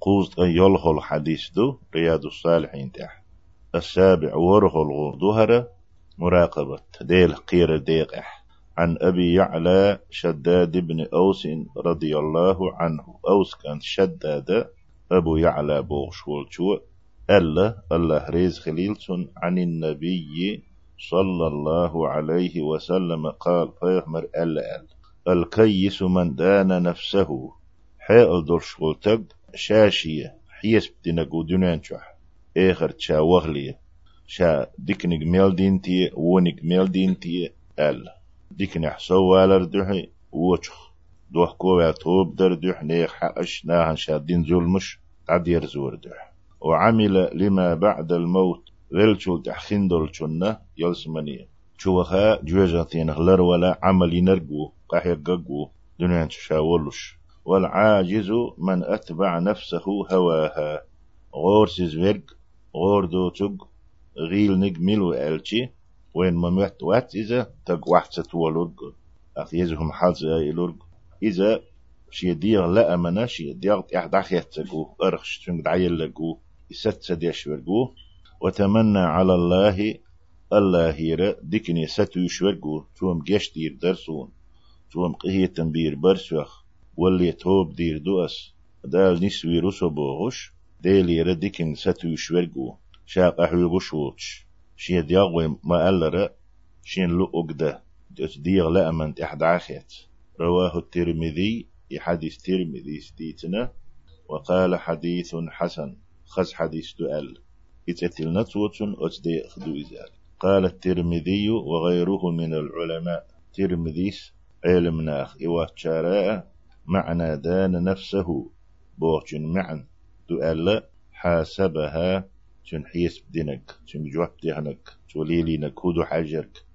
قوزت أن يلخل حديث دو رياض الصالحين تح السابع ورخل غردوهر مراقبة. ديل قير ديقح عن أبي يعلى شداد بن أوس رضي الله عنه. أوس كان شداد. أبو يعلى بوغشول شو ألا الله ريز خليلتون عن النبي صلى الله عليه وسلم قال فيحمر ألا. أل الكيس من دان نفسه. حيل درش قلتك شاشية حيس بدنا دونان شح آخر تشا وغلية شا ديكنيك ميل تي ونيك ميل تي أل. ديكني حسو والر دحي وچخ. دوح كوة توب در دح نيخ حقش ناهن شادين ظلمش تعدير زور دح وعمل لما بعد الموت غلشو تحخين دولشنا يلسمنية شوخا جوجاتين غلر ولا عمل نرقو قاحر ققو دنيا تشاولش والعاجز من أتبع نفسه هواها. غور سيزويرق غور دوتوغ غيل نجمل ألشي وين ما مت وات إذا تق واحد ستولوج أخ يزهم حالز إلورج إذا شي ديغ لا أمنا شي ديغ إحد أخيتسقو أرخش تنق دعيل لقو يست سديش ورقو وتمنى على الله الله هيرا ديكني ستو يشورقو توم جيش دير درسون. توم قهية تنبير برسوخ. واللي توب دير دوأس. دال نسوي رسو بوغش ديل يرا ديكن ستو يشورقو شاق أحوي غشوتش شي دياغوي ما ألرأ شين لو أقدا ديغ لأمن إحد عاخيت. رواه الترمذي حديث ترمذي ستيتنا. وقال حديث حسن. خز حديث دؤل إتتل نتوتن أتدي أخدو إزال. قال الترمذي وغيره من العلماء. ترمذيس علم ناخ. إواتشاراء معنى دان نفسه. بوغجن معن. دؤل حاسبها حيس بدينك تن جواب ديهنك توليلي نكودو حجرك